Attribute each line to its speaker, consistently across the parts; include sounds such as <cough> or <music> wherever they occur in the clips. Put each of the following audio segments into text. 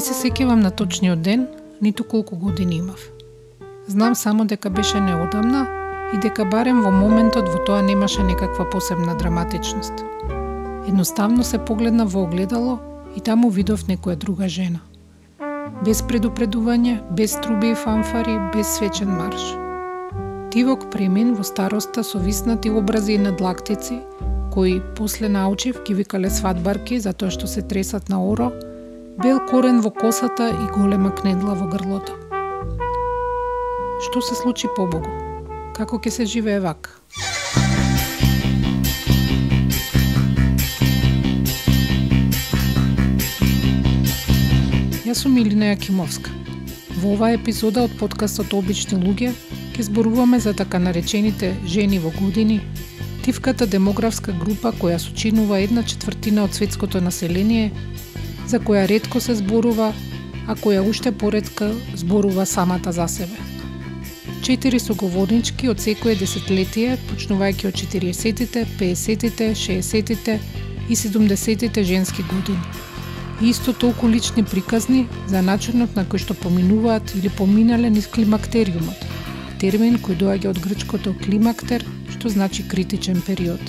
Speaker 1: Не се сеќавам на точниот ден, ниту колку години имав. Знам само дека беше неодамна и дека барем во моментот во тоа немаше некаква посебна драматичност. Едноставно се погледна во огледало и таму видов некоја друга жена. Без предупредување, без труби и фанфари, без свечен марш. Тивок премин во староста со виснати образи и надлактици, кои после научив ги викале сватбарки затоа што се тресат на оро, бел корен во косата и голема кнедла во грлото. Што се случи побогу? Како ќе се живее вака? Јас сум Илина Јакимовска. Во оваа епизода од подкастот Обични луѓе ќе зборуваме за така наречените жени во години, тивката демографска група која сочинува една четвртина од светското население, за која ретко се зборува, а која уште поредка зборува самата за себе. Четири соговорнички од секое десетлетие, почнувајќи од 40-тите, 50-тите, 60-тите и 70-тите женски години и исто толку лични приказни за начинот на кој што поминуваат или поминале низ климактериумот, термин кој доаѓа од грчкото климактер, што значи критичен период.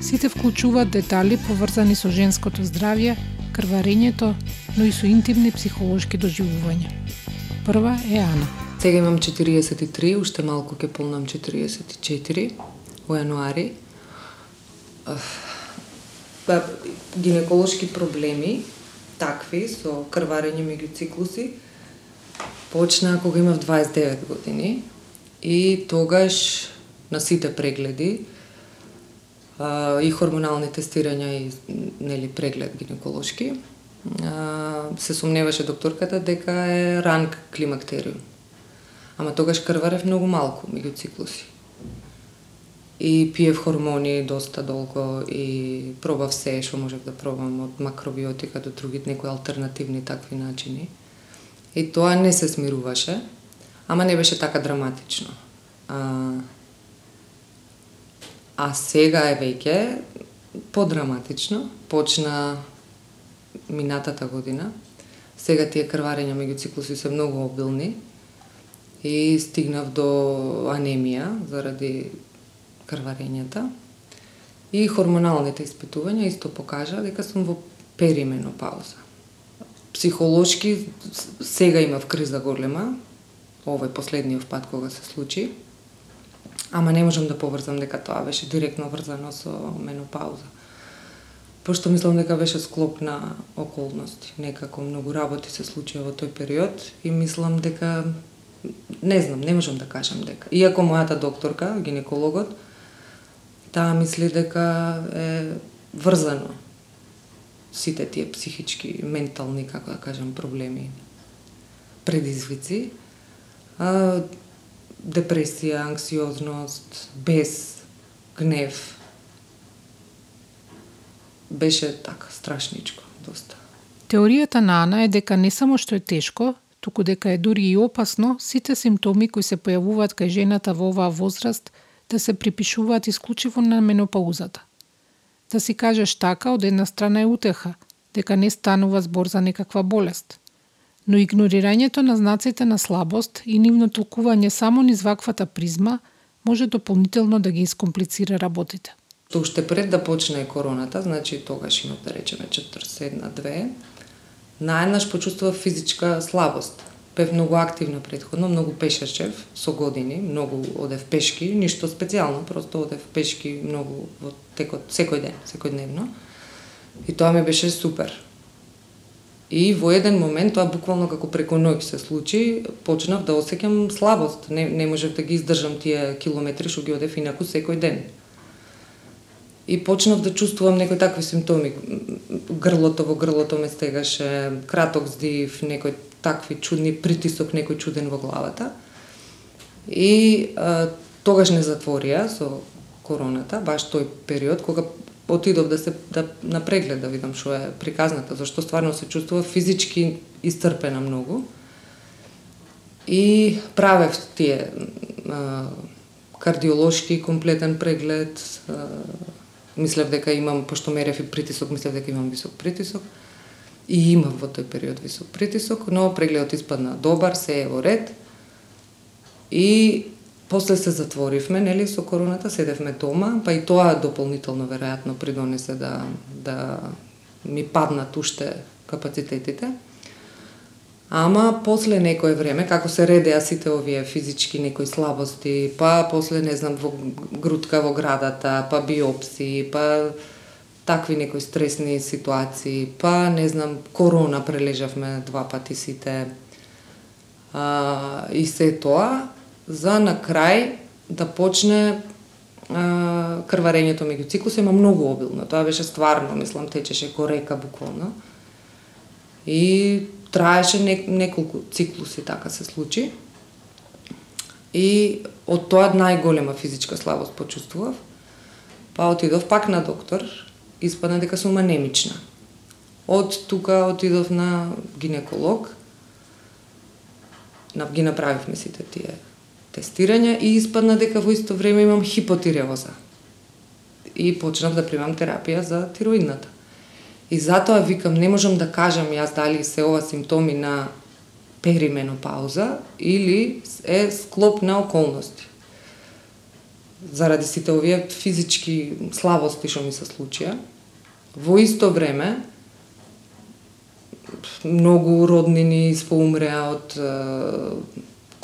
Speaker 1: Сите вклучуваат детали поврзани со женското здравје, крварењето, но и со интимни психолошки доживувања. Прва е Ана.
Speaker 2: Сега имам 43, уште малку ќе полнам 44 во јануари па, гинеколошки проблеми, такви, со крварење меѓу циклуси, почнаа кога имав 29 години и тогаш на сите прегледи и хормонални тестирања и нели преглед гинеколошки се сумневаше докторката дека е ранг климактериум. Ама тогаш крварев многу малку меѓу циклуси и пиев хормони доста долго и пробав се што можев да пробам од макробиотика до други некои алтернативни такви начини. И тоа не се смируваше, ама не беше така драматично. А, а сега е веќе подраматично. Почна минатата година. Сега тие крварења меѓу циклуси се многу обилни и стигнав до анемија заради крварењата. И хормоналните испитувања исто покажа дека сум во перименопауза. Психолошки сега имав криза голема, овој последниот пат кога се случи, ама не можам да поврзам дека тоа беше директно врзано со менопауза. Пошто мислам дека беше склоп на околности. Некако многу работи се случија во тој период и мислам дека не знам, не можам да кажам дека. Иако мојата докторка, гинекологот, таа мисли дека е врзано сите тие психички, ментални, како да кажам, проблеми, предизвици, а, депресија, анксиозност, без гнев, беше така страшничко, доста.
Speaker 1: Теоријата на Ана е дека не само што е тешко, туку дека е дури и опасно сите симптоми кои се појавуваат кај жената во оваа возраст – да се припишуваат исклучиво на менопаузата. Да си кажеш така од една страна е утеха, дека не станува збор за некаква болест. Но игнорирањето на знаците на слабост и нивно толкување само низ ваквата призма може дополнително да ги искомплицира работите.
Speaker 2: То уште пред да почне короната, значи тогаш има да речеме 41-2, наеднаш почувствува физичка слабост Бев многу активна предходно, многу пешачев со години, многу одев пешки, ништо специјално, просто одев пешки многу во текот секој ден, секојдневно. И тоа ми беше супер. И во еден момент, тоа буквално како преко ноќ се случи, почнав да осеќам слабост. Не, не можев да ги издржам тие километри што ги одев инаку секој ден. И почнав да чувствувам некои такви симптоми. Грлото во грлото ме стегаше, краток здив, некој такви чудни притисок некој чуден во главата. И а, тогаш не затворија со короната, баш тој период кога отидов да се да на преглед да видам што е приказната, зашто стварно се чувствува физички истрпена многу. И правев тие а, кардиолошки комплетен преглед, а, мислев дека имам, пошто мерев и притисок, мислев дека имам висок притисок И имав во тој период висок притисок, но прегледот испадна добар, се е во ред. И после се затворивме, нели, со короната, седевме дома, па и тоа дополнително веројатно придонесе да да ми паднат уште капацитетите. Ама после некое време, како се редеа сите овие физички некои слабости, па после, не знам, во грудка во градата, па биопси, па такви некои стресни ситуации, па не знам, корона прележавме два пати сите. А, и се тоа, за на крај да почне а, крварењето меѓу циклуси, има многу обилно. Тоа беше стварно, мислам, течеше ко река буквално. И траеше не, неколку циклуси така се случи. И од тоа најголема физичка слабост почувствував. Па отидов пак на доктор, испадна дека сум анемична. Од тука отидов на гинеколог, ги направивме сите тие тестирања и испадна дека во исто време имам хипотиреоза. И почнав да примам терапија за тироидната. И затоа викам, не можам да кажам јас дали се ова симптоми на перименопауза или е склоп на околности. Заради сите овие физички слабости што ми се случија, во исто време многу роднини споумреа од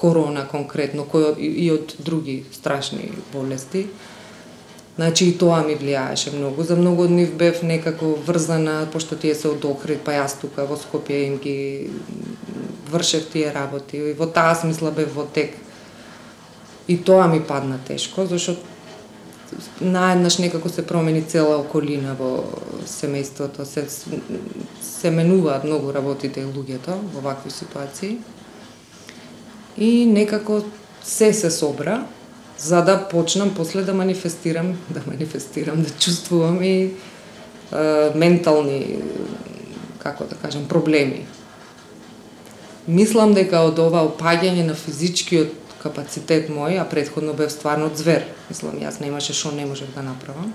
Speaker 2: корона конкретно, кој и од други страшни болести. Значи и тоа ми влијаеше многу. За многу од нив бев некако врзана, пошто тие се од Охрид, па јас тука во Скопје им ги вршев тие работи. И во таа смисла бев во тек. И тоа ми падна тешко, зашто наеднаш некако се промени цела околина во семејството, се, се менуваат многу работите и луѓето во вакви ситуации и некако се се собра за да почнам после да манифестирам, <laughs> да манифестирам, да чувствувам и е, ментални како да кажам проблеми. Мислам дека од ова опаѓање на физичкиот капацитет мој, а предходно бев стварно звер. Мислам, јас немаше што не можев да направам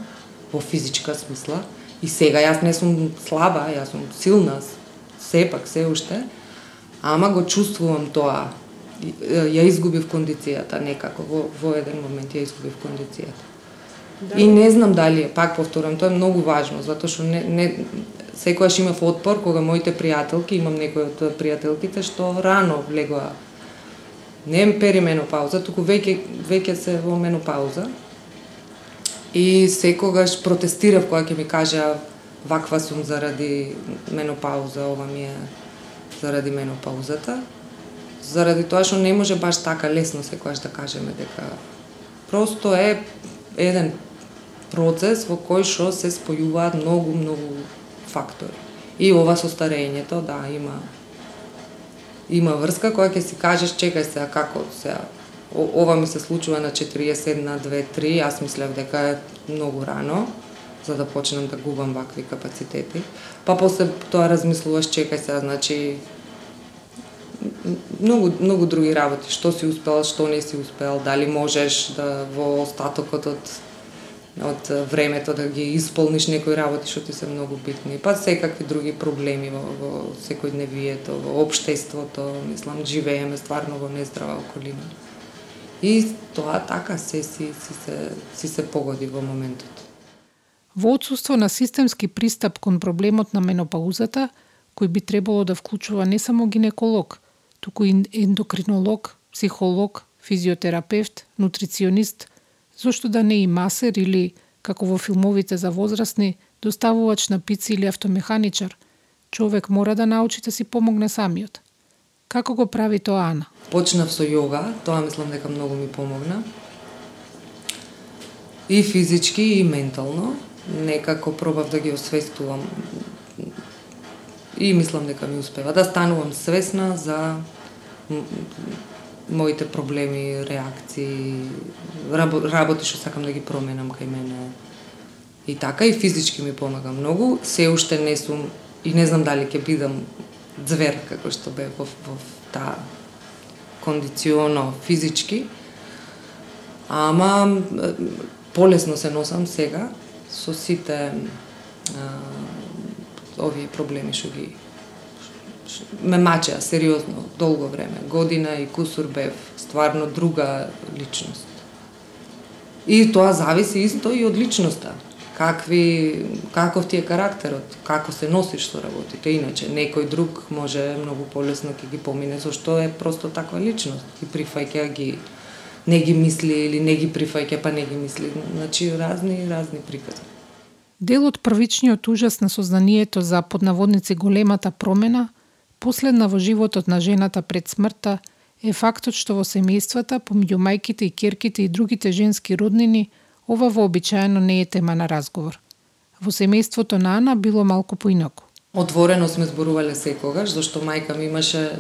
Speaker 2: во физичка смисла. И сега јас не сум слаба, јас сум силна, сепак, се уште, ама го чувствувам тоа ја изгубив кондицијата некако во, во еден момент ја изгубив кондицијата. Да. И не знам дали пак повторам, тоа е многу важно, затоа што не, не секогаш имав отпор кога моите пријателки, имам некои од пријателките што рано влегоа не е перименопауза, туку веќе веќе се во менопауза. И секогаш протестирав кога ќе ми кажа ваква сум заради менопауза, ова ми е заради менопаузата заради тоа што не може баш така лесно секогаш да кажеме дека просто е еден процес во кој што се спојуваат многу многу фактори. И ова со старењето, да, има има врска која ќе си кажеш чекај се, како се ова ми се случува на 40 на 2 3, јас мислев дека е многу рано за да почнам да губам вакви капацитети. Па после тоа размислуваш чекај се, значи многу многу други работи, што си успел, што не си успел, дали можеш да во остатокот од од времето да ги исполниш некои работи што ти се многу битни, па секакви други проблеми во, во секојдневието, во општеството, мислам, живееме стварно во нездрава околина. И тоа така се си, си, се, си се погоди во моментот.
Speaker 1: Во отсутство на системски пристап кон проблемот на менопаузата, кој би требало да вклучува не само гинеколог, туку и ендокринолог, психолог, физиотерапевт, нутриционист, зошто да не и масер или, како во филмовите за возрастни, доставувач на пици или автомеханичар, човек мора да научи да си помогне самиот. Како го прави тоа Ана?
Speaker 2: Почнав со јога, тоа мислам дека многу ми помогна. И физички и ментално. Некако пробав да ги освестувам и мислам дека ми успева да станувам свесна за моите проблеми, реакции, работи што сакам да ги променам кај мене. И така и физички ми помага многу. Се уште не сум и не знам дали ќе бидам звер како што бе во, во таа кондиционо физички. Ама полесно се носам сега со сите а, овие проблеми што ги ме мачеа сериозно долго време. Година и кусур бев стварно друга личност. И тоа зависи исто и од личноста. Какви, каков ти е карактерот, како се носиш со работите. Иначе, некој друг може многу полесно ќе ги помине, зашто е просто таква личност. И прифаќа ги, не ги мисли или не ги прифаќа, па не ги мисли. Значи, разни, разни прикази.
Speaker 1: Дел од првичниот ужас на сознанието за поднаводници големата промена, последна во животот на жената пред смртта, е фактот што во семејствата, помеѓу мајките и керките и другите женски роднини, ова вообичаено не е тема на разговор. Во семејството на Ана било малку поинаку.
Speaker 2: Отворено сме зборувале секогаш, зашто мајка ми имаше,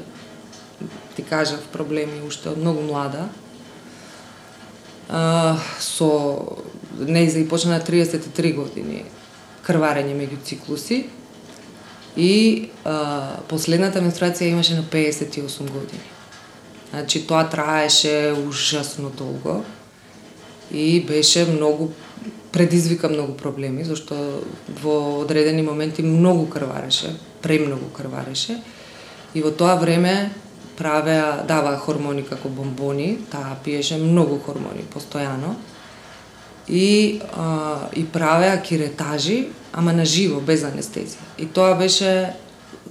Speaker 2: ти кажав, проблеми уште од многу млада. А, со не почна на 33 години крварење меѓу циклуси и а, последната менструација имаше на 58 години. Значи тоа траеше ужасно долго и беше многу предизвика многу проблеми зашто во одредени моменти многу крвареше, премногу крвареше и во тоа време правеа даваа хормони како бомбони, таа пиеше многу хормони постојано и а, и правеа киретажи, ама на живо без анестезија. И тоа беше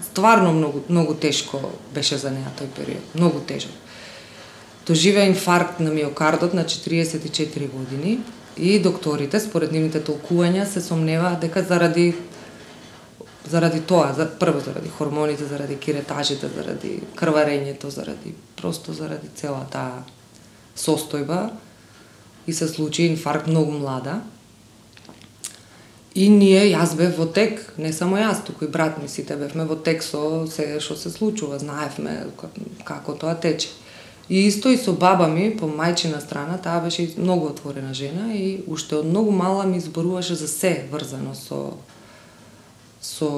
Speaker 2: стварно многу многу тешко беше за неа тој период, многу тежок доживеа инфаркт на миокардот на 44 години и докторите, според нивните толкувања, се сомневаа дека заради заради тоа, за, прво заради хормоните, заради киретажите, заради крварењето, заради просто заради целата таа состојба и се случи инфаркт многу млада. И ние, јас бев во тек, не само јас, туку и брат ми, сите бевме во тек со се што се случува, знаевме како тоа тече. И исто и со баба ми, по мајчина страна, таа беше многу отворена жена и уште од многу мала ми зборуваше за се врзано со со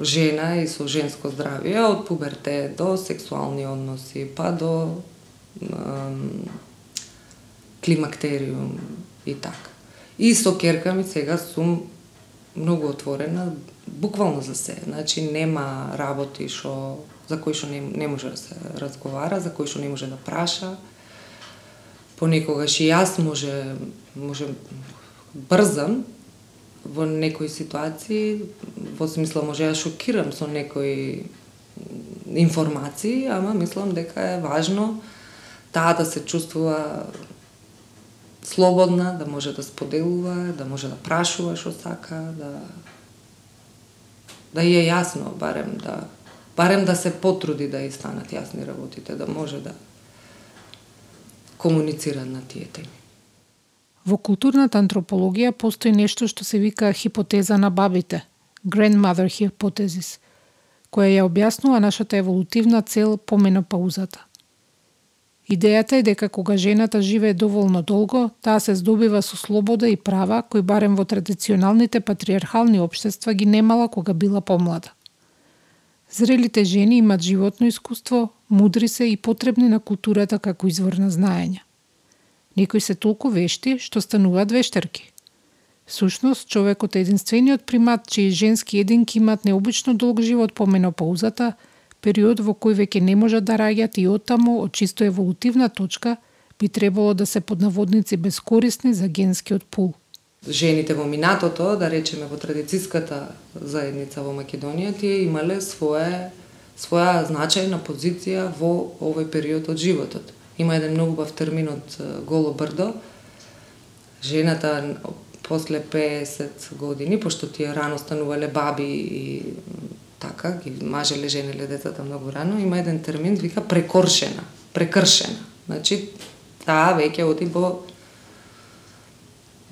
Speaker 2: жена и со женско здравје, од пуберте до сексуални односи, па до климактериум и така. И со керка ми сега сум многу отворена, буквално за се. Значи нема работи што за кој што не, не може да се разговара, за кој што не може да праша. Понекогаш и јас може, може брзам во некои ситуации, во смисла може да шокирам со некои информации, ама мислам дека е важно таа да се чувствува слободна, да може да споделува, да може да прашува што сака, да да е јасно барем да барем да се потруди да и станат јасни работите, да може да комуницира на тие теми.
Speaker 1: Во културната антропологија постои нешто што се вика хипотеза на бабите, grandmother hypothesis, која ја објаснува нашата еволутивна цел по менопаузата. Идејата е дека кога жената живее доволно долго, таа се здобива со слобода и права кои барем во традиционалните патриархални обштества ги немала кога била помлада. Зрелите жени имат животно искуство, мудри се и потребни на културата како извор на знаење. Некои се толку вешти што стануваат вештерки. Сушност, човекот е единствениот примат чии женски единки имат необично долг живот по менопаузата, период во кој веќе не можат да раѓат и оттаму од чисто еволутивна точка би требало да се поднаводници безкорисни за генскиот пул
Speaker 2: жените во минатото, да речеме во традицијската заедница во Македонија, тие имале свое своја значајна позиција во овој период од животот. Има еден многу бав термин од Голо Брдо. Жената после 50 години, пошто тие рано станувале баби и така, ги мажеле, женеле децата многу рано, има еден термин, вика прекоршена, прекршена. Значи, таа веќе оди во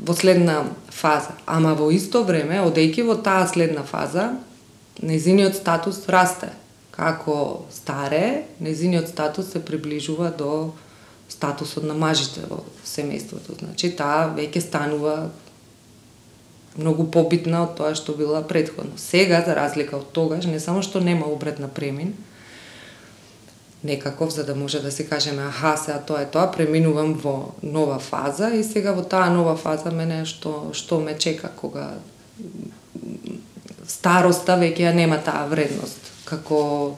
Speaker 2: во следна фаза. Ама во исто време, одејќи во таа следна фаза, незиниот статус расте. Како старе, незиниот статус се приближува до статусот на мажите во семејството. Значи, таа веќе станува многу побитна од тоа што била предходно. Сега, за разлика од тогаш, не само што нема обред на премин, некаков за да може да се кажеме аха, сега тоа е тоа, преминувам во нова фаза и сега во таа нова фаза мене што што ме чека кога староста веќе ја нема таа вредност како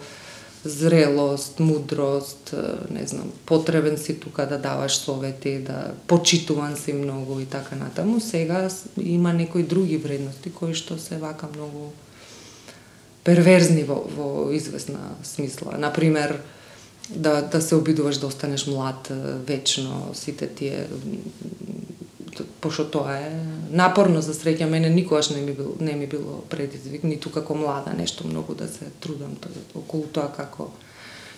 Speaker 2: зрелост, мудрост, не знам, потребен си тука да даваш совети, да почитуван си многу и така натаму. Сега има некои други вредности кои што се вака многу перверзни во, во известна смисла. Например, да, да се обидуваш да останеш млад вечно, сите тие пошто тоа е напорно за среќа мене никогаш не ми било не ми било предизвик ниту како млада нешто многу да се трудам тоа околу тоа како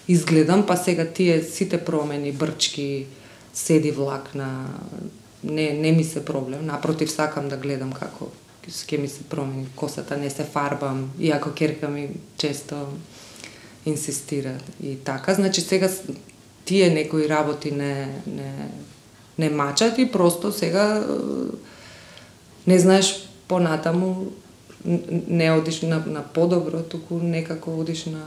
Speaker 2: изгледам па сега тие сите промени брчки седи влак на не не ми се проблем. Напротив сакам да гледам како ќе ми се промени косата не се фарбам иако керка ми често инсистира и така. Значи сега тие некои работи не не не мачат и просто сега не знаеш понатаму не одиш на, на подобро, туку некако одиш на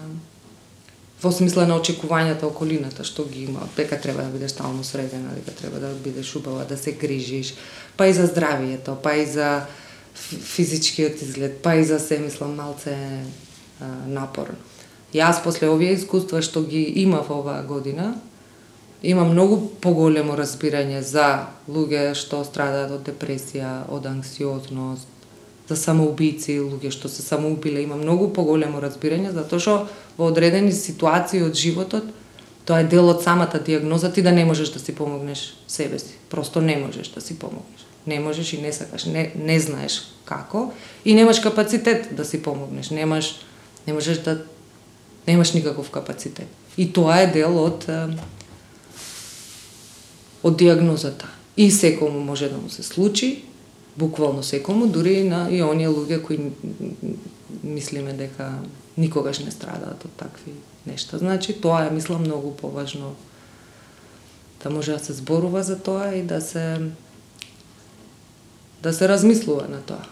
Speaker 2: во смисла на очекувањата околината што ги има, дека треба да бидеш стално средена, дека треба да бидеш убава, да се грижиш, па и за здравието, па и за физичкиот изглед, па и за се мислам малце а, напорно. Јас после овие искуства што ги имав оваа година, има многу поголемо разбирање за луѓе што страдаат од депресија, од анксиозност, за самоубици, луѓе што се самоубиле, има многу поголемо разбирање затоа што во одредени ситуации од животот тоа е дел од самата диагноза ти да не можеш да си помогнеш себе си. Просто не можеш да си помогнеш. Не можеш и не сакаш, не, не знаеш како и немаш капацитет да си помогнеш. Немаш не можеш да немаш никаков капацитет. И тоа е дел од од диагнозата. И секому може да му се случи, буквално секому, дури и на и оние луѓе кои мислиме дека никогаш не страдаат од такви нешта. Значи, тоа е, мислам, многу поважно да може да се зборува за тоа и да се да се размислува на тоа.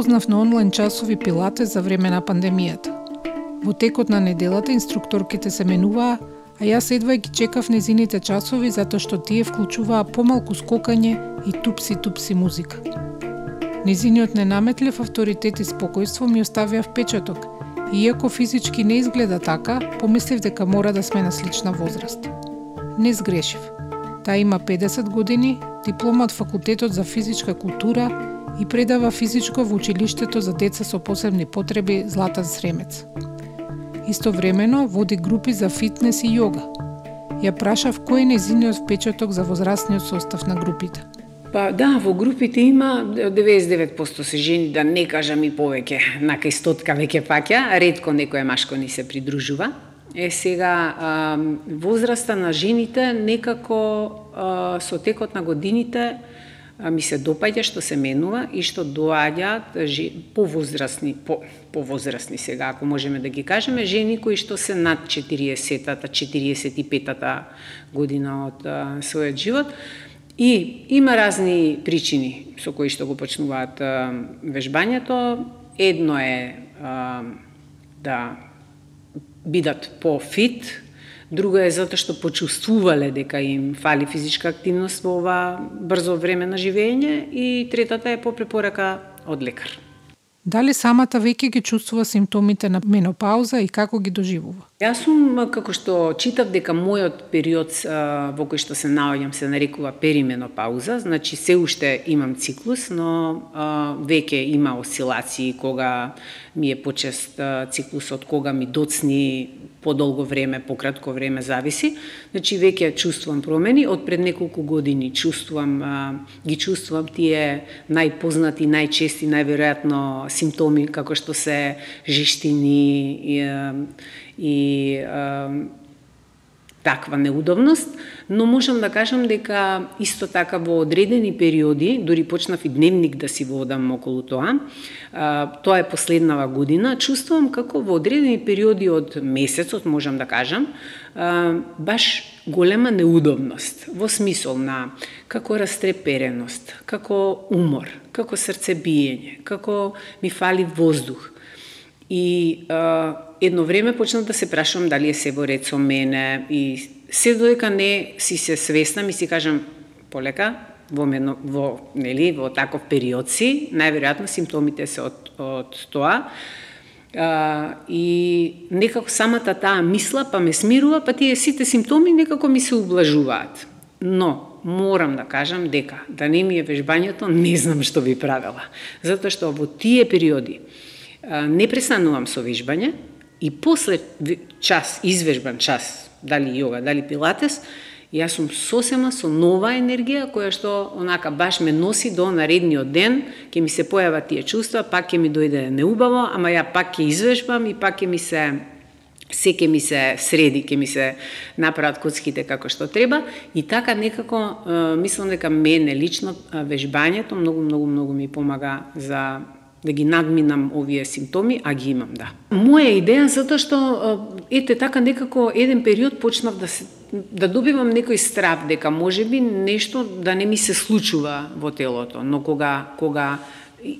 Speaker 1: Запознав на онлайн часови пилате за време на пандемијата. Во текот на неделата инструкторките се менуваа, а јас едва ги чекав незините часови затоа што тие вклучуваа помалку скокање и тупси-тупси музика. Незиниот ненаметлив авторитет и спокојство ми оставија впечаток, и иако физички не изгледа така, помислив дека мора да сме на слична возраст. Не сгрешив. Таа има 50 години, диплома од Факултетот за физичка култура и предава физичко во училиштето за деца со посебни потреби Златан Сремец. Истовремено води групи за фитнес и јога. Ја прашав кој е незиниот впечаток за возрастниот состав на групите.
Speaker 3: Па да, во групите има 99% се жени, да не кажам и повеќе, на кај стотка веќе паќа, ретко некој машко ни се придружува. Е сега а, возраста на жените некако а, со текот на годините ми се допаѓа што се менува и што доаѓаат повозрасни, по, повозрасни сега, ако можеме да ги кажеме, жени кои што се над 40-та, 45-та година од а, својот живот. И има разни причини со кои што го почнуваат а, вежбањето. Едно е а, да бидат по-фит, Друго е затоа што почувствувале дека им фали физичка активност во ова брзо време на живење и третата е по препорака од лекар.
Speaker 1: Дали самата веќе ги чувствува симптомите на менопауза и како ги доживува?
Speaker 3: Јас сум, како што читав, дека мојот период а, во кој што се наоѓам се нарекува перименопауза, значи се уште имам циклус, но а, веќе има осцилации кога ми е почест а, циклусот, кога ми доцни по долго време, по кратко време зависи. Значи веќе чувствувам промени, од пред неколку години чувствувам а, ги чувствувам тие најпознати, најчести, најверојатно симптоми како што се жештини и, и а, таква неудобност, но можам да кажам дека исто така во одредени периоди, дури почнав и дневник да си водам околу тоа, а, тоа е последнава година, чувствувам како во одредени периоди од месецот, можам да кажам, а, баш голема неудобност, во смисол на како растрепереност, како умор, како срцебиење, како ми фали воздух. И а, едно време почнав да се прашувам дали е се во ред со мене и се додека не си се свесна ми си кажам полека во мено, во нели во таков период си, најверојатно симптомите се од од тоа. А, и некако самата таа мисла па ме смирува, па тие сите симптоми некако ми се ублажуваат. Но морам да кажам дека да не ми е вежбањето, не знам што би правела. Затоа што во тие периоди не престанувам со вежбање, И после час, извежбан час, дали јога, дали пилатес, јас сум сосема со нова енергија која што онака баш ме носи до наредниот ден, ќе ми се појават тие чувства, пак ќе ми дојде неубаво, ама ја пак ќе извежбам и пак ќе ми се се ќе ми се среди, ќе ми се направат коцките како што треба. И така некако мислам дека мене лично вежбањето многу многу многу ми помага за да ги надминам овие симптоми, а ги имам, да. Моја идеја затоа што ете така некако еден период почнав да се да добивам некој страв дека можеби нешто да не ми се случува во телото, но кога кога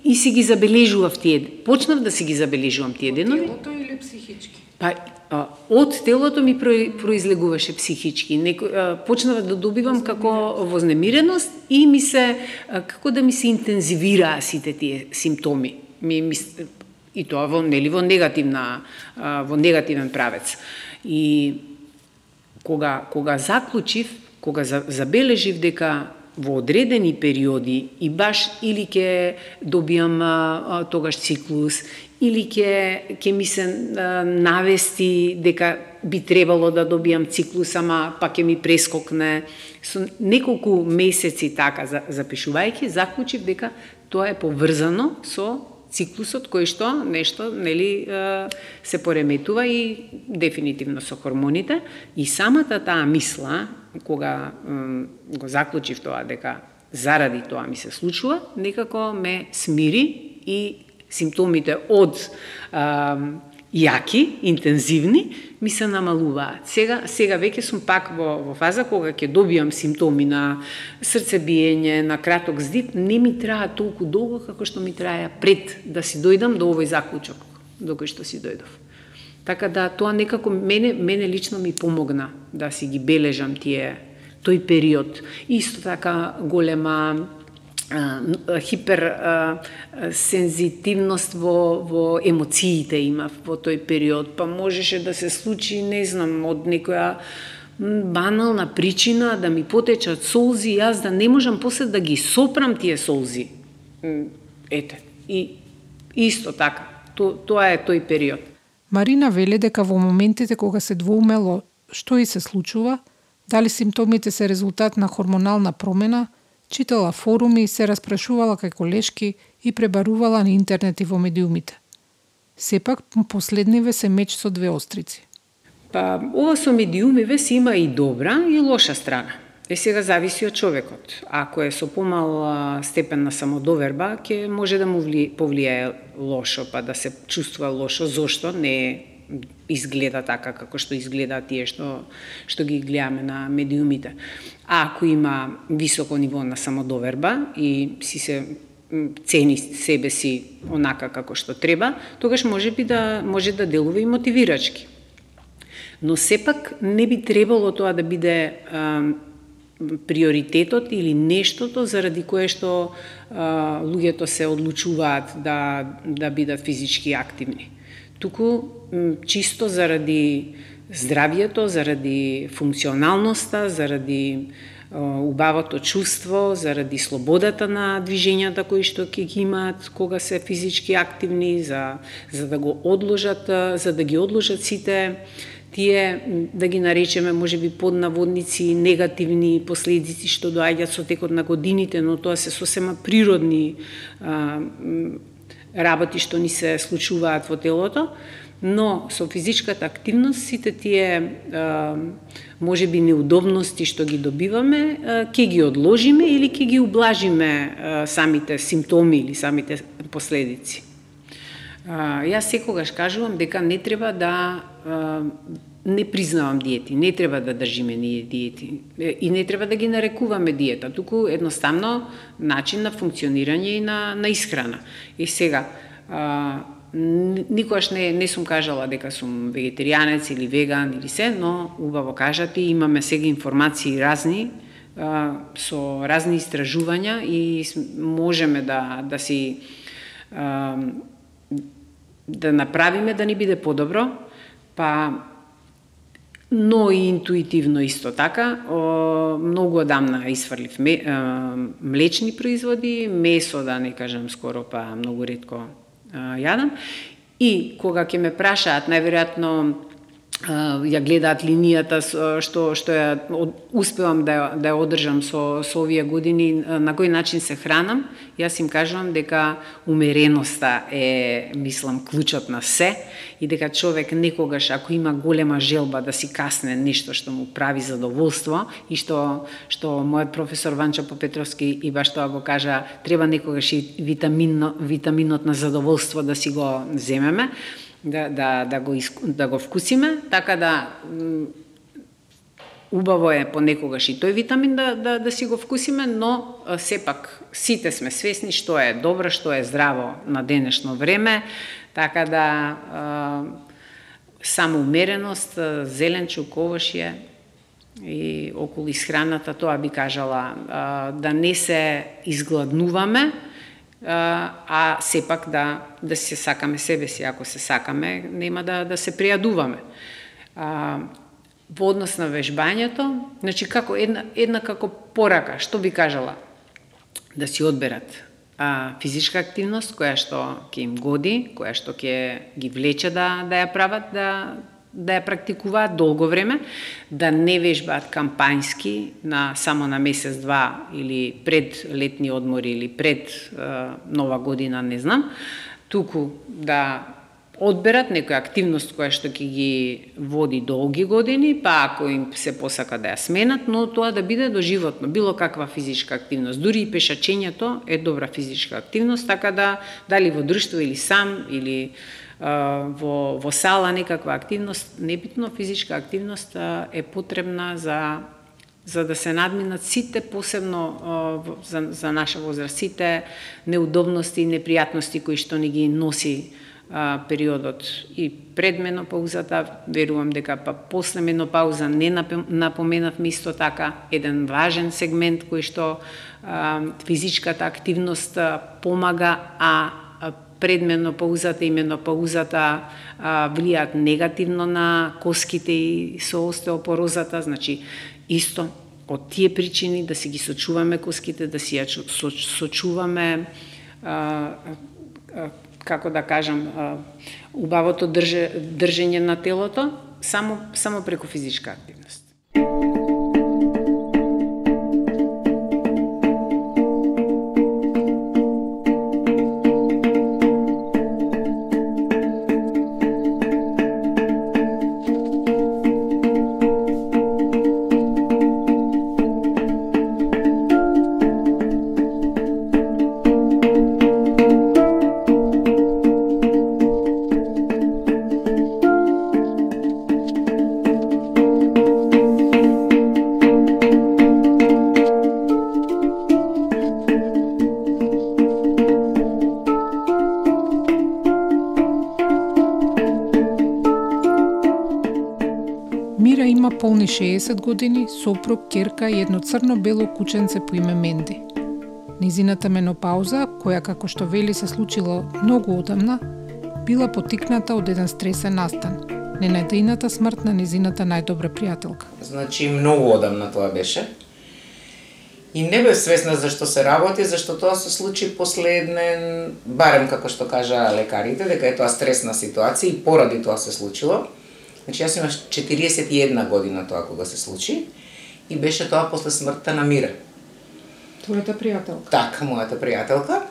Speaker 3: и си ги забележував тие, почнав да си ги забележувам тие денови.
Speaker 1: Телото или психички?
Speaker 3: Па од телото ми произлегуваше психички. Неко, почнава да добивам како вознемиреност и ми се како да ми се интензивираа сите тие симптоми. Ми, ми и тоа во нели во негативна во негативен правец. И кога кога заклучив, кога забележив дека во одредени периоди и баш или ќе добиам а, тогаш циклус или ќе ќе ми се а, навести дека би требало да добиам циклус, ама па ќе ми прескокне. Со неколку месеци така запишувајќи, заклучив дека тоа е поврзано со циклусот кој што нешто нели се пореметува и дефинитивно со хормоните. И самата таа мисла кога го заклучив тоа дека заради тоа ми се случува, некако ме смири и симптомите од јаки, интензивни, ми се намалуваат. Сега, сега веќе сум пак во, во фаза кога ќе добијам симптоми на срцебиење, на краток здив, не ми траа толку долго како што ми траја пред да си дојдам до овој заклучок, до кој што си дојдов. Така да тоа некако мене мене лично ми помогна да си ги бележам тие тој период. Исто така голема хиперсензитивност хипер сензитивност во, во емоциите имав во тој период, па можеше да се случи, не знам, од некоја банална причина да ми потечат солзи, јас да не можам после да ги сопрам тие солзи. Ете, и исто така, то, тоа е тој период.
Speaker 1: Марина веле дека во моментите кога се двоумело што и се случува, дали симптомите се резултат на хормонална промена, читала форуми, се распрашувала кај колешки и пребарувала на интернет и во медиумите. Сепак, последниве се меч со две острици.
Speaker 3: Па, ова со медиумиве се има и добра и лоша страна. Е сега зависи од човекот. Ако е со помал степен на самодоверба, ќе може да му вли, повлијае лошо, па да се чувствува лошо. Зошто не изгледа така како што изгледа тие што што ги гледаме на медиумите. А ако има високо ниво на самодоверба и си се цени себе си онака како што треба, тогаш може би да може да делува и мотивирачки. Но сепак не би требало тоа да биде а, приоритетот или нештото заради кое што а, луѓето се одлучуваат да да бидат физички активни. Туку чисто заради здравието, заради функционалноста, заради убавото чувство, заради слободата на движењата кои што ќе ги имаат кога се физички активни, за, за да го одложат, за да ги одложат сите тие да ги наречеме можеби поднаводници негативни последици што доаѓаат со текот на годините, но тоа се сосема природни а, работи што ни се случуваат во телото, но со физичката активност сите тие може можеби неудобности што ги добиваме, ќе ги одложиме или ќе ги ублажиме самите симптоми или самите последици. Јас секогаш кажувам дека не треба да не признавам диети, не треба да држиме ние диети и не треба да ги нарекуваме диета, туку едноставно начин на функционирање и на, на исхрана. И сега, никогаш не, не сум кажала дека сум вегетаријанец или веган или се, но убаво кажати, имаме сега информации разни, со разни истражувања и можеме да, да си да направиме да ни биде подобро, па но и интуитивно исто така. О, многу одамна исфрлив млечни производи, месо да не кажам скоро, па многу ретко јадам. И кога ќе ме прашаат, најверојатно ја гледаат линијата што што ја успевам да ја, да ја одржам со со овие години. На кој начин се хранам? Јас им кажувам дека умереноста е мислам клучот на се и дека човек некогаш ако има голема желба да си касне нешто што му прави задоволство и што што мојот професор Ванчо Попетровски и баш тоа го кажа треба некогаш и витаминно витаминот на задоволство да си го земеме да, да, да, го, да го вкусиме, така да убаво е понекогаш и тој витамин да, да, да си го вкусиме, но сепак сите сме свесни што е добро, што е здраво на денешно време, така да само умереност, зеленчук, овошје и околу исхраната, тоа би кажала, да не се изгладнуваме, а сепак да да се сакаме себе си, ако се сакаме, нема да да се пријадуваме. А, во однос на вежбањето, значи како една една како порака, што би кажала? Да си одберат а, физичка активност која што ќе им годи, која што ќе ги влече да да ја прават, да да ја практикуваат долго време, да не вежбаат кампањски на само на месец два или пред летни одмори или пред е, нова година, не знам, туку да одберат некоја активност која што ќе ги води долги години, па ако им се посака да ја сменат, но тоа да биде доживотно, било каква физичка активност. Дури и пешачењето е добра физичка активност, така да дали во друштво или сам или во, во сала некаква активност, небитно физичка активност е потребна за за да се надминат сите посебно за, за наша возраст, сите неудобности и непријатности кои што ни ги носи а, периодот. И пред менопаузата, верувам дека па после менопауза не напоменавме исто така еден важен сегмент кој што а, физичката активност помага, а пред паузата и менопаузата паузата влијаат негативно на коските и со остеопорозата, значи исто од тие причини да си ги сочуваме коските, да си ја сочуваме а, а, како да кажам а, убавото држе, држење на телото само само преку физичка активност.
Speaker 1: 60 години, сопруг, керка и едно црно-бело кученце по име Менди. Низината менопауза, која како што вели се случила многу одамна, била потикната од еден стресен настан, ненадејната смрт на низината најдобра пријателка.
Speaker 4: Значи, многу одамна тоа беше. И не бев свесна зашто се работи, зашто тоа се случи последнен, барем како што кажа лекарите, дека е тоа стресна ситуација и поради тоа се случило Значи јас имаш 41 година тоа кога се случи и беше тоа после смртта на Мира.
Speaker 1: Твојата пријателка.
Speaker 4: Така, мојата пријателка.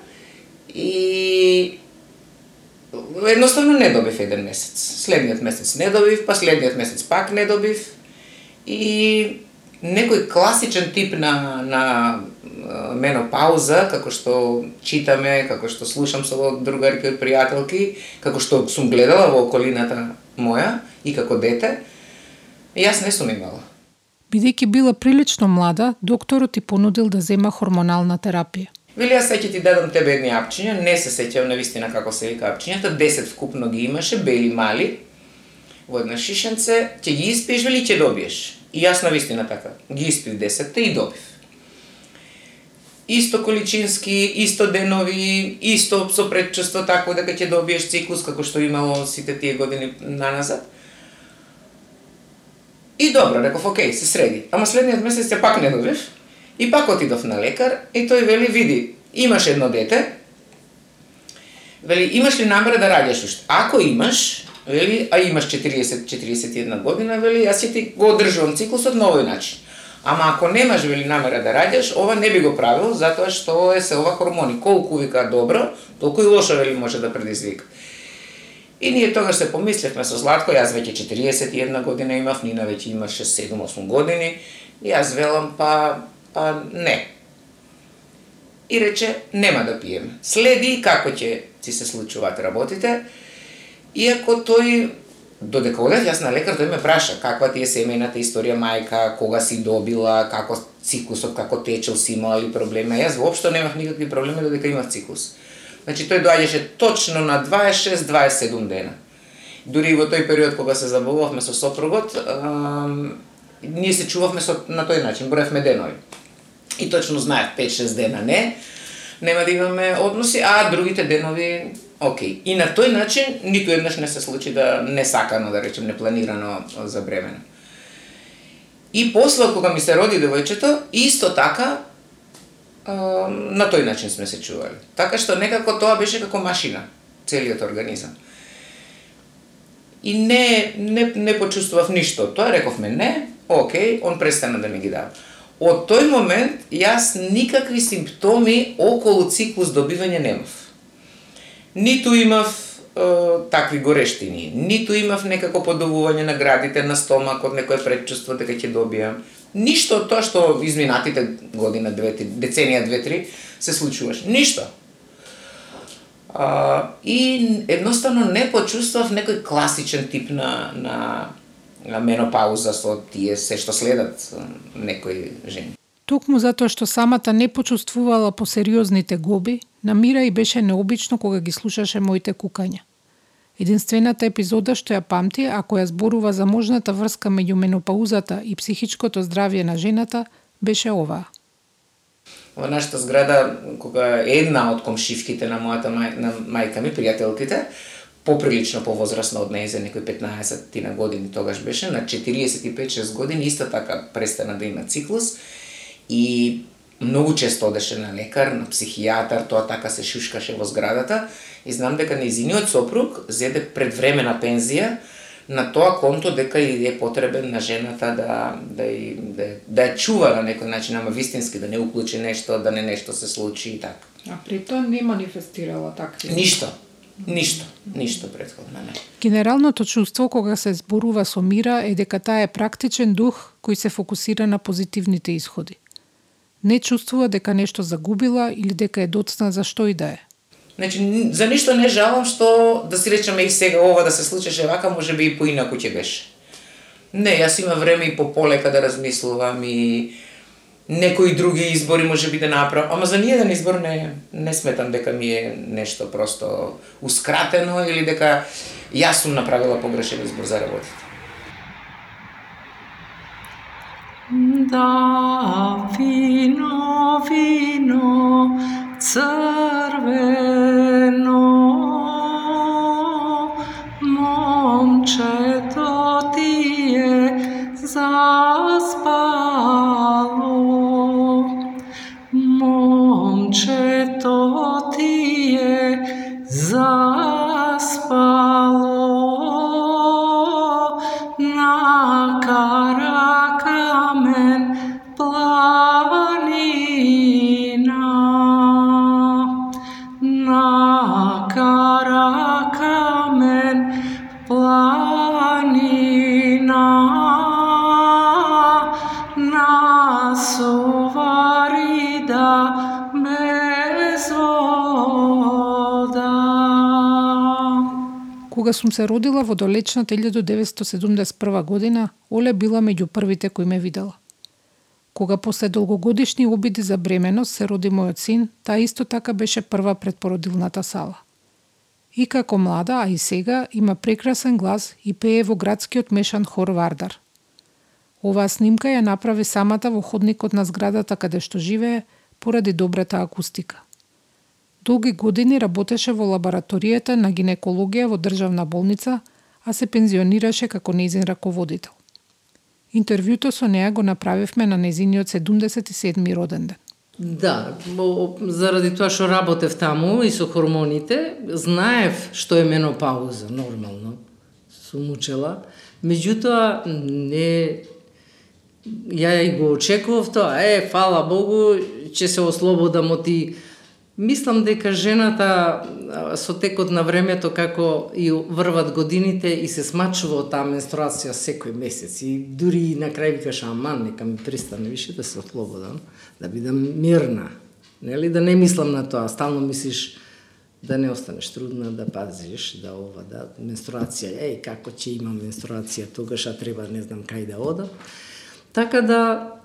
Speaker 4: И едноставно не добив еден месец. Следниот месец не добив, па следниот месец пак не добив. И некој класичен тип на, на менопауза, како што читаме, како што слушам со другарки и пријателки, како што сум гледала во околината моја и како дете, јас не сум имала.
Speaker 1: Бидејќи била прилично млада, докторот ти понудил да зема хормонална терапија.
Speaker 4: Вели, јас сега ти дадам тебе едни апчиња, не се сеќавам на вистина како се вика апчињата, 10 вкупно ги имаше, бели мали, во една шишенце, ќе ги испиеш, вели, ќе добиеш. И јас на вистина така, ги испив 10 и добив. Исто количински, исто денови, исто со предчувство дека ќе добиеш циклус како што имало сите тие години наназад. И добро, реков, окей, се среди. Ама следниот месец ја пак не добиш. И пак отидов на лекар и тој вели, види, имаш едно дете, вели, имаш ли намера да раѓаш уште? Ако имаш, вели, а имаш 40-41 година, вели, јас ќе ти го одржувам циклусот на овој начин. Ама ако немаш вели намера да раѓаш, ова не би го правил затоа што е се ова хормони. Колку вика добро, толку и лошо вели може да предизвика. И ние тогаш се помислевме со Златко, јас веќе 41 година имав, Нина веќе имаше 7-8 години, и јас велам па па не. И рече нема да пием. Следи како ќе ти се случуваат работите, Иако тој додека одев јас на лекар, тој ме праша каква ти е семејната историја мајка, кога си добила, како циклусот, како течел, си имала ли проблеми. Јас воопшто немав никакви проблеми додека имав циклус. Значи тој доаѓаше точно на 26-27 дена. Дури и во тој период кога се забавувавме со сопругот, ние се чувавме со, на тој начин, броевме денови. И точно знаев 5-6 дена не, нема да имаме односи, а другите денови Океј. И на тој начин ниту еднаш не се случи да не сакано, да речем, непланирано забремено. И после кога ми се роди девојчето, исто така на тој начин сме се чували. Така што некако тоа беше како машина, целиот организам. И не, не, не почувствував ништо. Тоа рековме не, окей, он престана да ми ги дава. Од тој момент јас никакви симптоми околу циклус добивање немав ниту имав е, такви горештини, ниту имав некако подобување на градите на стомакот, некое предчувство дека ќе добијам. Ништо од тоа што изминатите година, две, деценија, две-три, се случуваше. Ништо. А, и едноставно не почувствав некој класичен тип на, на менопауза со тие се што следат некои жени.
Speaker 1: Токму затоа што самата не почувствувала по сериозните гоби, на Мира и беше необично кога ги слушаше моите кукања. Единствената епизода што ја памти, ако ја зборува за можната врска меѓу менопаузата и психичкото здравје на жената, беше оваа.
Speaker 4: Во нашата зграда, кога една од комшивките на мојата мај, на мајка ми, пријателките, поприлично повозрасна од неја за некои 15 на години тогаш беше, на 45-6 години исто така престана да има циклус и многу често одеше на лекар, на психијатар, тоа така се шушкаше во зградата и знам дека незиниот сопруг зеде предвремена пензија на тоа конто дека и е потребен на жената да да и да, да ја чува на некој начин, ама вистински да не уклучи нешто, да не нешто се случи и така.
Speaker 1: А при тоа не манифестирала такви?
Speaker 4: Ништо. Ништо, ништо предходно не.
Speaker 1: Генералното чувство кога се зборува со мира е дека таа е практичен дух кој се фокусира на позитивните исходи не чувствува дека нешто загубила или дека е доцна за што и да е.
Speaker 4: Значи, за ништо не жалам што, да си речеме и сега ова да се случеше вака, може би и поинаку ќе беше. Не, јас има време и по полека да размислувам и некои други избори може би да направам, ама за ниеден избор не, не сметам дека ми е нешто просто ускратено или дека јас сум направила погрешен избор за работите.
Speaker 5: Da vino, vino, crveno, momče to ti je zaspalo. Momče to ti je zaspalo,
Speaker 1: Кога сум се родила во долечната 1971 година, Оле била меѓу првите кои ме видела. Кога после долгогодишни обиди за бременост се роди мојот син, таа исто така беше прва пред породилната сала. И како млада, а и сега, има прекрасен глас и пее во градскиот мешан хор Вардар. Оваа снимка ја направи самата во ходникот на зградата каде што живее, поради добрата акустика. Долги години работеше во лабораторијата на гинекологија во државна болница, а се пензионираше како незин раководител. Интервјуто со неа го направивме на незиниот 77 роден ден.
Speaker 6: Да, бо, заради тоа што работев таму и со хормоните, знаев што е менопауза, нормално. Сум учела. Меѓутоа, не ја и го очекував тоа, е, фала Богу, ќе се ослободам од ти Мислам дека жената со текот на времето како и врват годините и се смачува од таа менструација секој месец и дури и на крај викаш аман нека ми пристане више да се ослободам, да бидам мирна. Нели да не мислам на тоа, стално мислиш да не останеш трудна, да пазиш, да ова, да менструација, еј како ќе имам менструација, тогаш а треба не знам кај да одам. Така да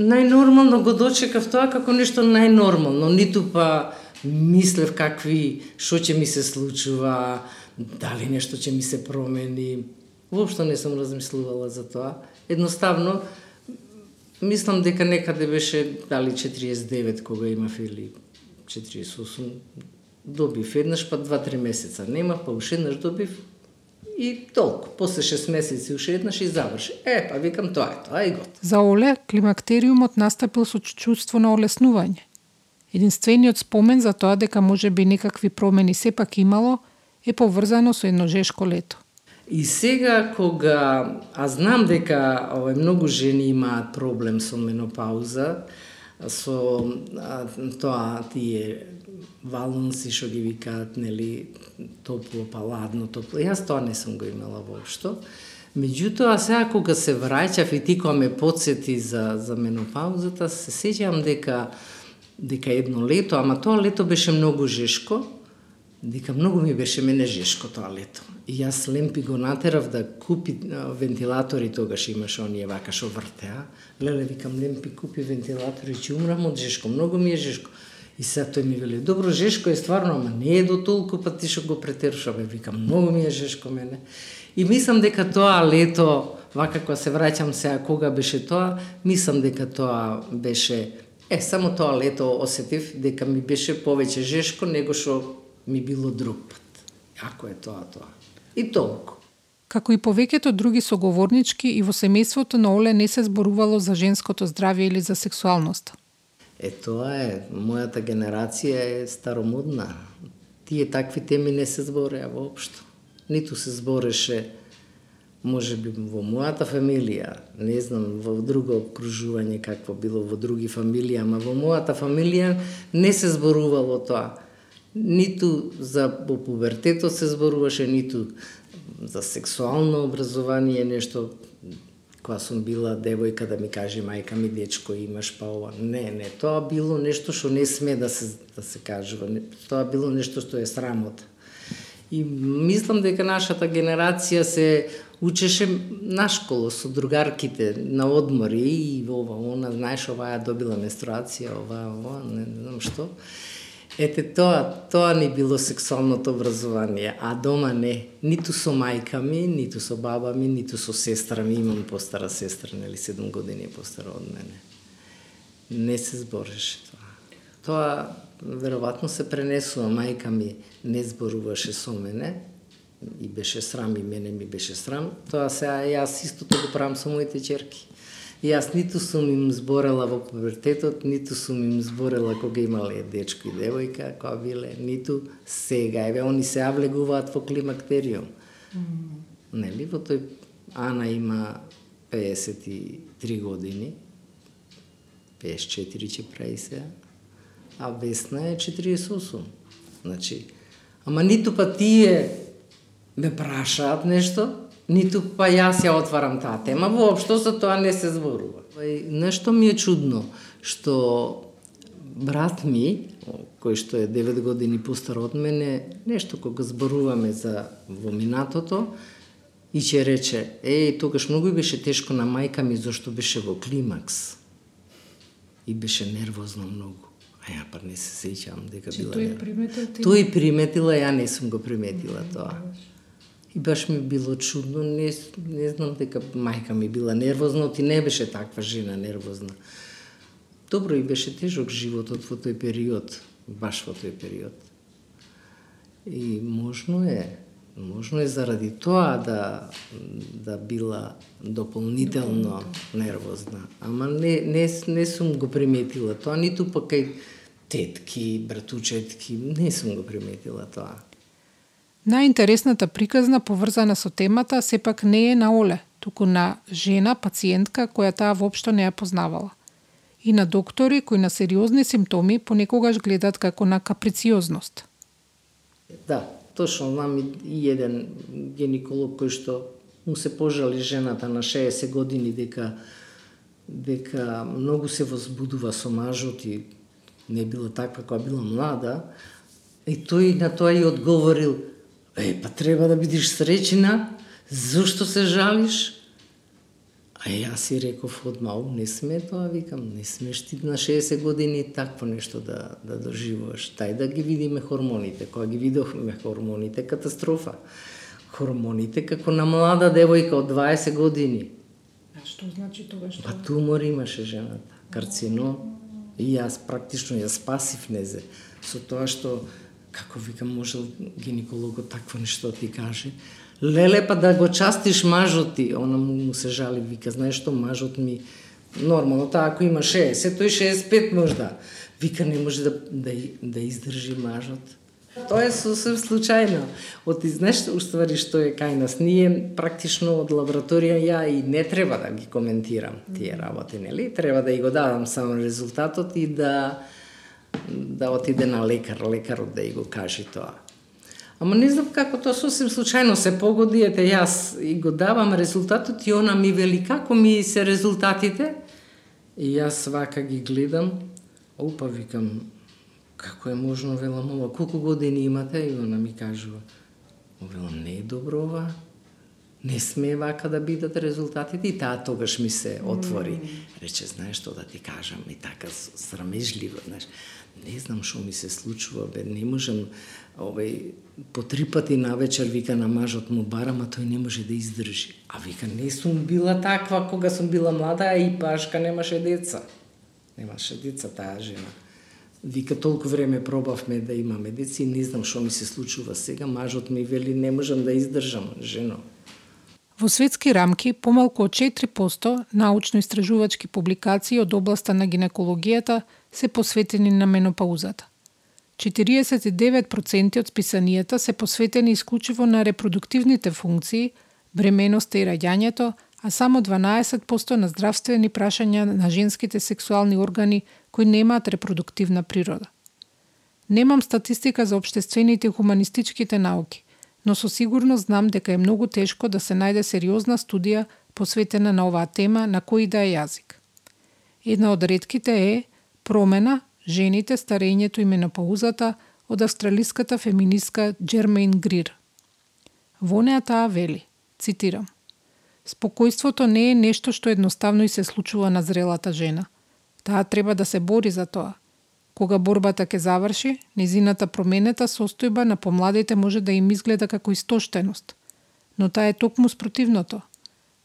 Speaker 6: најнормално го дочекав тоа како нешто најнормално, ниту па мислев какви, што ќе ми се случува, дали нешто ќе ми се промени. Воопшто не сум размислувала за тоа. Едноставно, мислам дека некаде беше дали 49 кога имав или 48, добив еднаш, па 2-3 месеца немав, па уште еднаш добив и толку. После 6 месеци уште еднаш и заврши. Е, па викам тоа е, тоа е гот.
Speaker 1: За Оле, климактериумот настапил со чувство на олеснување. Единствениот спомен за тоа дека може би некакви промени сепак имало е поврзано со едно жешко лето.
Speaker 6: И сега кога а знам дека овој многу жени имаат проблем со менопауза, со а, тоа тие валунси што ги викаат, нели, топло па ладно, топло. Јас тоа не сум го имала воопшто. Меѓутоа, сега кога се враќав и ти кога ме подсети за, за менопаузата, се сеќавам дека дека едно лето, ама тоа лето беше многу жешко, дека многу ми беше мене жешко тоа лето. И јас Лемпи го натерав да купи вентилатори, тогаш имаше оние вака шо вртеа. Леле, викам, Лемпи купи вентилатори, ќе умрам од жешко, многу ми е жешко. И сега тој ми вели, добро, жешко е стварно, ама не е до толку, па ти што го претеруш, абе, викам, многу ми е жешко мене. И мислам дека тоа лето, вака кога се враќам сега кога беше тоа, мислам дека тоа беше Е, само тоа лето осетив дека ми беше повеќе жешко него што ми било друг пат. Ако е тоа тоа. И толку.
Speaker 1: Како и повеќето други соговорнички и во семејството на Оле не се зборувало за женското здравје или за сексуалноста.
Speaker 6: Е, тоа е, мојата генерација е старомодна. Тие такви теми не се збореа воопшто. Ниту се збореше, може би во мојата фамилија, не знам во друго окружување какво било во други фамилии, ама во мојата фамилија не се зборувало тоа. Ниту за по пубертетот се зборуваше, ниту за сексуално образование, нешто кога сум била девојка да ми каже мајка ми дечко имаш па ова. Не, не, тоа било нешто што не сме да се да се кажува. Тоа било нешто што е срамота. И мислам дека нашата генерација се учеше на школа со другарките на одмори и ова, она, знаеш, оваа добила менструација, ова, ова, не, не знам што. Ете тоа, тоа ни било сексуалното образование, а дома не. Ниту со мајка ми, ниту со баба ми, ниту со сестра ми. Имам постара сестра, нели, 7 години постара од мене. Не се збореше тоа. Тоа веројатно се пренесува. Мајка ми не зборуваше со мене и беше срам и мене ми беше срам. Тоа сега јас истото го правам со моите черки. Јас ниту сум им зборела во пубертетот, ниту сум им зборела кога имале дечко и девојка, кога биле, ниту сега. Еве, они се авлегуваат во климактериум. Mm. Нели, во тој Ана има 53 години, 54 ќе прави сега, а Весна е 48. Значи, ама ниту па тие ме прашаат нешто, ниту па јас ја отварам таа тема, воопшто за тоа не се зборува. Нешто ми е чудно, што брат ми, кој што е 9 години постар од мене, нешто кога зборуваме за во минатото, и ќе рече, е, тогаш многу беше тешко на мајка ми зашто беше во климакс. И беше нервозно многу. А ја па не се сеќавам дека
Speaker 1: Че
Speaker 6: била.
Speaker 1: тој приметил ти?
Speaker 6: Тој приметила, ја не сум го приметила тоа. И баш ми било чудно, не, не знам дека мајка ми била нервозна, ти не беше таква жена нервозна. Добро и беше тежок животот во тој период, баш во тој период. И можно е, можно е заради тоа да да била дополнително нервозна. Ама не, не, не сум го приметила тоа, ниту па кај тетки, братучетки, не сум го приметила тоа.
Speaker 1: Најинтересната приказна поврзана со темата сепак не е на Оле, туку на жена пациентка која таа воопшто не ја познавала. И на доктори кои на сериозни симптоми понекогаш гледат како на каприциозност.
Speaker 6: Да, точно знам и- и еден гинеколог кој што му се пожали жената на 60 години дека дека многу се возбудува со мажот и не била таква која била млада, и тој на тоа и одговорил, е, па треба да бидеш среќна, зошто се жалиш? А јас си реков одма, не сме тоа, викам, не смеш ти на 60 години такво нешто да, да доживуваш. Тај да ги видиме хормоните. Кога ги видовме хормоните, катастрофа. Хормоните како на млада девојка од 20 години.
Speaker 1: А што значи тоа што?
Speaker 6: Па тумор имаше жената, карцином. И јас практично ја спасив незе со тоа што како вика можел гинекологот такво нешто да ти каже. Леле па да го частиш мажот ти, она му, му се жали, вика, знаеш што мажот ми нормално таа ако има 60, тој 65 можда. Вика не може да да, да издржи мажот. Тоа е сосем случајно. Оти знаеш уствари што е кај нас. Ние практично од лабораторија ја и не треба да ги коментирам тие работи, нели? Треба да и го дадам само резултатот и да да отиде на лекар, лекарот да и го каже тоа. Ама не знам како тоа сосем случајно се погоди, ете јас и го давам резултатот и она ми вели како ми се резултатите. И јас вака ги гледам, опа викам, како е можно, велам ова, колку години имате? И она ми кажува, велам, не е добро ова, не сме вака да бидат резултатите и таа тогаш ми се отвори. Рече, знаеш што да ти кажам и така срамежливо, знаеш. Не знам што ми се случува, бе, не можам овој по три пати на вечер вика на мажот му барам, а тој не може да издржи. А вика не сум била таква кога сум била млада, а и пашка немаше деца. Немаше деца таа жена. Вика толку време пробавме да имаме деца и не знам што ми се случува сега, мажот ми вели не можам да издржам, жено.
Speaker 1: Во светски рамки, помалку од 4% научно-истражувачки публикации од областа на гинекологијата се посветени на менопаузата. 49% од списанијата се посветени исклучиво на репродуктивните функции, бременоста и раѓањето, а само 12% на здравствени прашања на женските сексуални органи кои немаат репродуктивна природа. Немам статистика за обштествените и хуманистичките науки, но со сигурност знам дека е многу тешко да се најде сериозна студија посветена на оваа тема на кој да е јазик. Една од редките е Промена, жените, старењето и менопаузата од австралиската феминистка Джермейн Грир. Во неа таа вели, цитирам, Спокојството не е нешто што едноставно и се случува на зрелата жена. Таа треба да се бори за тоа. Кога борбата ќе заврши, низината променета состојба на помладите може да им изгледа како истоштеност. Но таа е токму спротивното.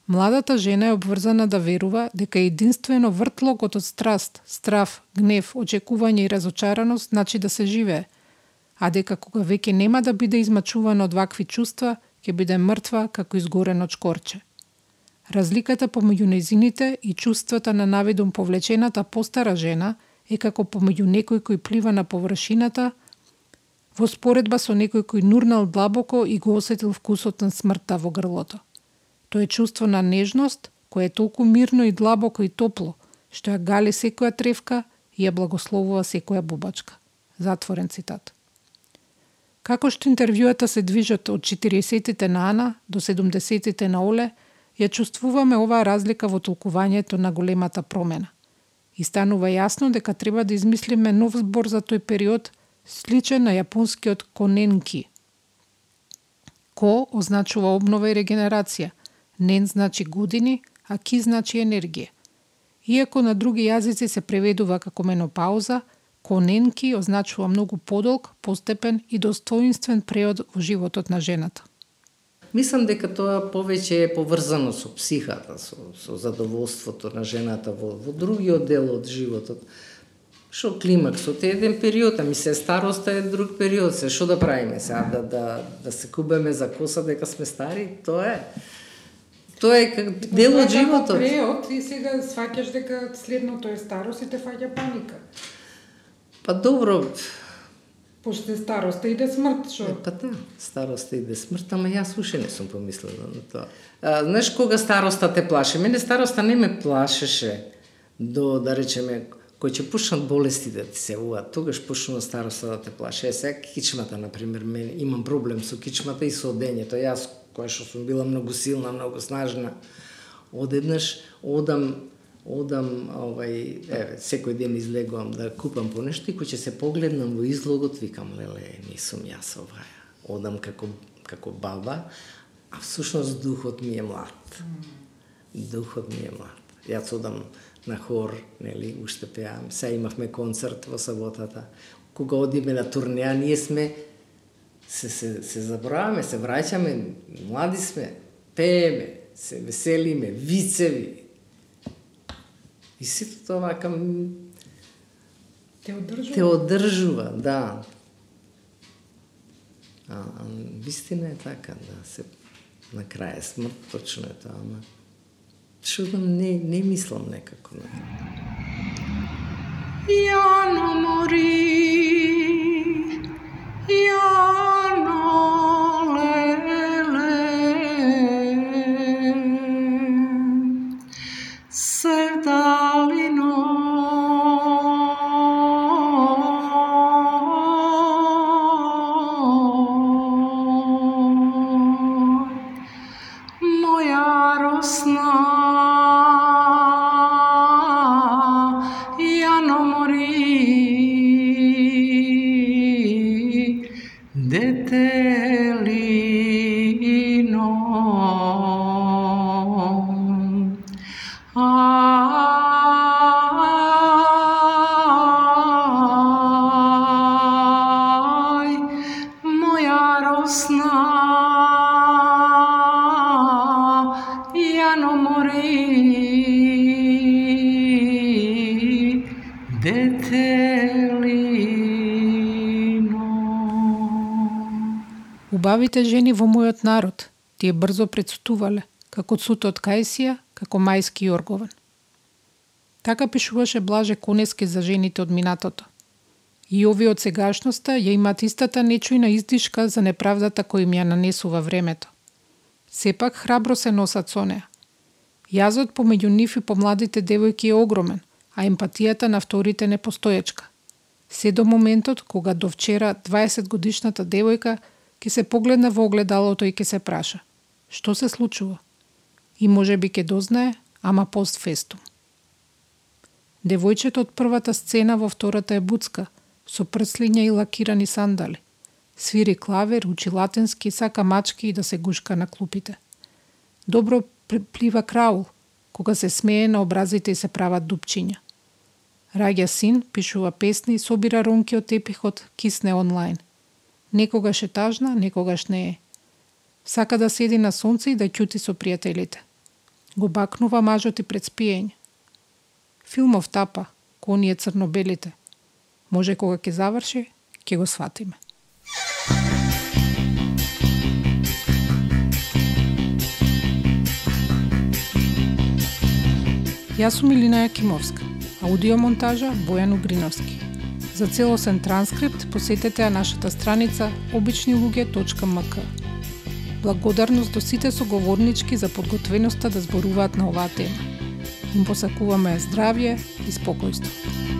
Speaker 1: Младата жена е обврзана да верува дека единствено вртлокот од страст, страв, гнев, очекување и разочараност значи да се живее, а дека кога веќе нема да биде измачувана од вакви чувства, ќе биде мртва како изгорено чкорче. Разликата помеѓу незините и чувствата на навидум повлечената постара жена е како помеѓу некој кој плива на површината во споредба со некој кој нурнал длабоко и го осетил вкусот на смртта во грлото. Тоа е чувство на нежност, кое е толку мирно и длабоко и топло, што ја гали секоја тревка и ја благословува секоја бубачка. Затворен цитат. Како што интервјуата се движат од 40-тите на Ана до 70-тите на Оле, ја чувствуваме оваа разлика во толкувањето на големата промена. И станува јасно дека треба да измислиме нов збор за тој период, сличен на јапонскиот коненки. Ко означува обнова и регенерација, нен значи години, а ки значи енергија. Иако на други јазици се преведува како менопауза, коненки означува многу подолг, постепен и достоинствен преод во животот на жената.
Speaker 6: Мислам дека тоа повеќе е поврзано со психата, со, со задоволството на жената во, во другиот дел од животот. Шо климаксот е еден период, ами се староста е друг период, се што да правиме сега, да, да, да се кубеме за коса дека сме стари, тоа е. Тоа е как дел од животот.
Speaker 1: Преод и сега сваќаш дека следното е старост и те фаќа паника.
Speaker 6: Па добро,
Speaker 1: Пошто е староста иде смрт, што?
Speaker 6: Па да, староста иде смрт, ама јас уште не сум помислила на тоа. А, знаеш кога староста те плаше? Мене староста не ме плашеше до, да речеме, кој ќе почнат болести да ти се уваат, тогаш почнува староста да те плаше. Е, сега кичмата, например, мен имам проблем со кичмата и со одењето. Јас, која што сум била многу силна, многу снажна, одеднаш одам одам, овај, еве, секој ден излегувам да купам понешто и кој ќе се погледнам во излогот, викам, леле, не сум јас оваа. Одам како, како баба, а всушност духот ми е млад. Духот ми е млад. Јас одам на хор, нели, уште пеам. Се имавме концерт во саботата. Кога одиме на турнеја ние сме се, се, се забраваме, се враќаме, млади сме, пееме, се веселиме, вицеви, И сето тоа вака
Speaker 1: Те одржува.
Speaker 6: те одржува, да. А, а вистина е така, да, се на крај е смрт, точно е тоа, ама што не, не мислам некако на тоа.
Speaker 5: Јано мори,
Speaker 1: Убавите во мојот народ, тие брзо предсутувале, како Цуто од Кајсија, како мајски Јоргован. Така пишуваше Блаже Конески за жените од минатото. И овие од сегашноста ја имаат истата нечујна издишка за неправдата кој им ја нанесува времето. Сепак храбро се носат со неа. Јазот помеѓу нив и помладите девојки е огромен, а емпатијата на вторите непостоечка. Се до моментот кога до вчера 20 годишната девојка ќе се погледне во огледалото и ќе се праша. Што се случува? И може би ќе дознае, ама пост фесту. Девојчето од првата сцена во втората е буцка, со прслиња и лакирани сандали. Свири клавер, учи латински, сака мачки и да се гушка на клупите. Добро плива краул, кога се смее на образите и се прават дупчиња. Раѓа син, пишува песни, собира ронки од тепихот, кисне онлайн. Некогаш е тажна, некогаш не е. Сака да седи на сонце и да ќути со пријателите. Го бакнува мажот и пред спиење. Филмов тапа, коние црнобелите. Може кога ќе заврши, ќе го сватиме. Јас сум Илина Јакимовска, аудиомонтажа Бојан Угриновски. За целосен транскрипт посетете ја нашата страница обичнилуѓе.мк. Благодарност до сите соговорнички за подготвеноста да зборуваат на оваа тема. Им посакуваме здравје и спокојство.